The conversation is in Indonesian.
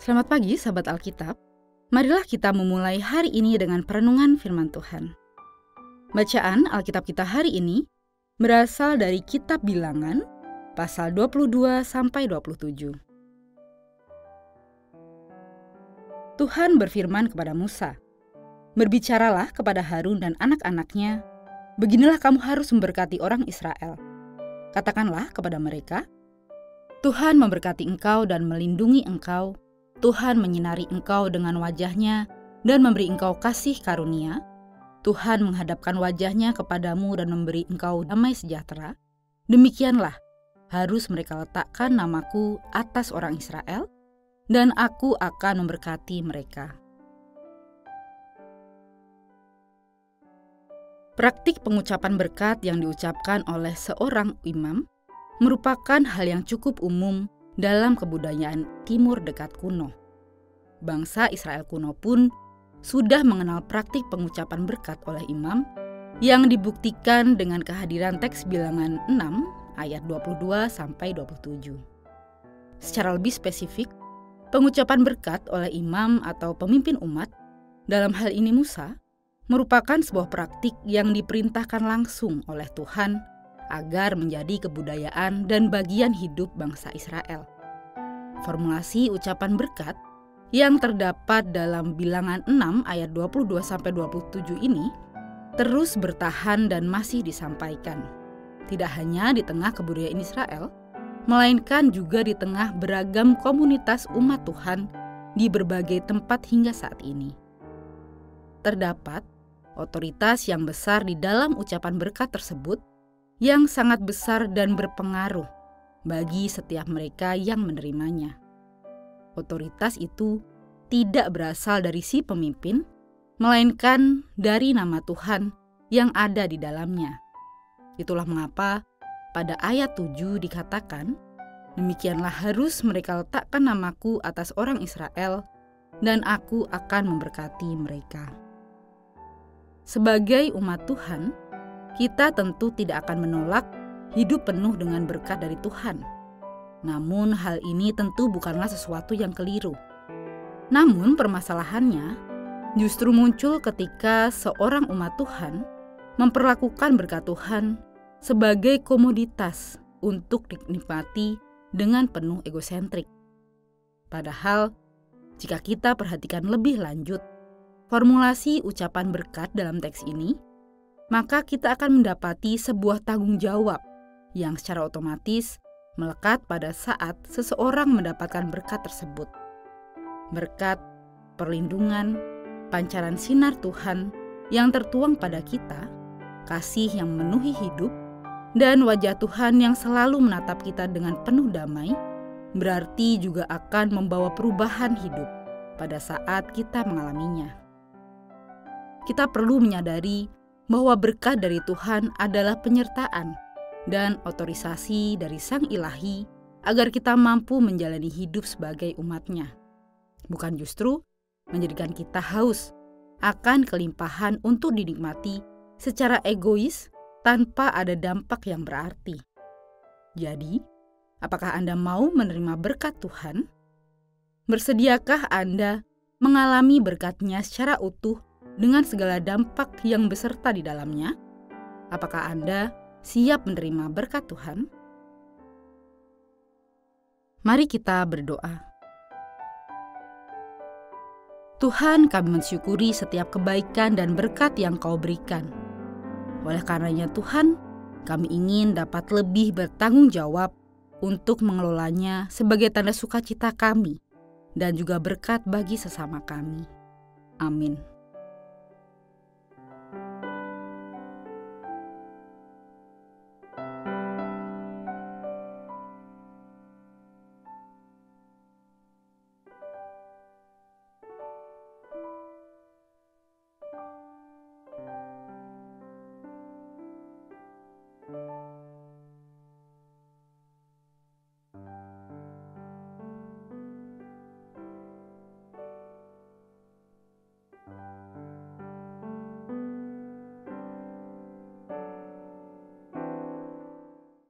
Selamat pagi sahabat Alkitab. Marilah kita memulai hari ini dengan perenungan firman Tuhan. Bacaan Alkitab kita hari ini berasal dari kitab Bilangan pasal 22 sampai 27. Tuhan berfirman kepada Musa, "Berbicaralah kepada Harun dan anak-anaknya, beginilah kamu harus memberkati orang Israel. Katakanlah kepada mereka, Tuhan memberkati engkau dan melindungi engkau Tuhan menyinari engkau dengan wajahnya dan memberi engkau kasih karunia, Tuhan menghadapkan wajahnya kepadamu dan memberi engkau damai sejahtera, demikianlah harus mereka letakkan namaku atas orang Israel, dan aku akan memberkati mereka. Praktik pengucapan berkat yang diucapkan oleh seorang imam merupakan hal yang cukup umum dalam kebudayaan Timur Dekat kuno. Bangsa Israel kuno pun sudah mengenal praktik pengucapan berkat oleh imam yang dibuktikan dengan kehadiran teks bilangan 6 ayat 22 sampai 27. Secara lebih spesifik, pengucapan berkat oleh imam atau pemimpin umat dalam hal ini Musa merupakan sebuah praktik yang diperintahkan langsung oleh Tuhan agar menjadi kebudayaan dan bagian hidup bangsa Israel. Formulasi ucapan berkat yang terdapat dalam bilangan 6 ayat 22 sampai 27 ini terus bertahan dan masih disampaikan. Tidak hanya di tengah kebudayaan Israel, melainkan juga di tengah beragam komunitas umat Tuhan di berbagai tempat hingga saat ini. Terdapat otoritas yang besar di dalam ucapan berkat tersebut yang sangat besar dan berpengaruh bagi setiap mereka yang menerimanya. Otoritas itu tidak berasal dari si pemimpin, melainkan dari nama Tuhan yang ada di dalamnya. Itulah mengapa pada ayat 7 dikatakan, Demikianlah harus mereka letakkan namaku atas orang Israel, dan aku akan memberkati mereka. Sebagai umat Tuhan, kita tentu tidak akan menolak hidup penuh dengan berkat dari Tuhan. Namun, hal ini tentu bukanlah sesuatu yang keliru. Namun, permasalahannya justru muncul ketika seorang umat Tuhan memperlakukan berkat Tuhan sebagai komoditas untuk dinikmati dengan penuh egosentrik. Padahal, jika kita perhatikan lebih lanjut formulasi ucapan berkat dalam teks ini, maka kita akan mendapati sebuah tanggung jawab yang secara otomatis melekat pada saat seseorang mendapatkan berkat tersebut. Berkat, perlindungan, pancaran sinar Tuhan yang tertuang pada kita, kasih yang memenuhi hidup, dan wajah Tuhan yang selalu menatap kita dengan penuh damai, berarti juga akan membawa perubahan hidup pada saat kita mengalaminya. Kita perlu menyadari bahwa berkat dari Tuhan adalah penyertaan dan otorisasi dari Sang Ilahi agar kita mampu menjalani hidup sebagai umatnya. Bukan justru menjadikan kita haus akan kelimpahan untuk dinikmati secara egois tanpa ada dampak yang berarti. Jadi, apakah Anda mau menerima berkat Tuhan? Bersediakah Anda mengalami berkatnya secara utuh dengan segala dampak yang beserta di dalamnya? Apakah Anda siap menerima berkat Tuhan? Mari kita berdoa. Tuhan, kami mensyukuri setiap kebaikan dan berkat yang Kau berikan. Oleh karenanya, Tuhan, kami ingin dapat lebih bertanggung jawab untuk mengelolanya sebagai tanda sukacita kami dan juga berkat bagi sesama kami. Amin.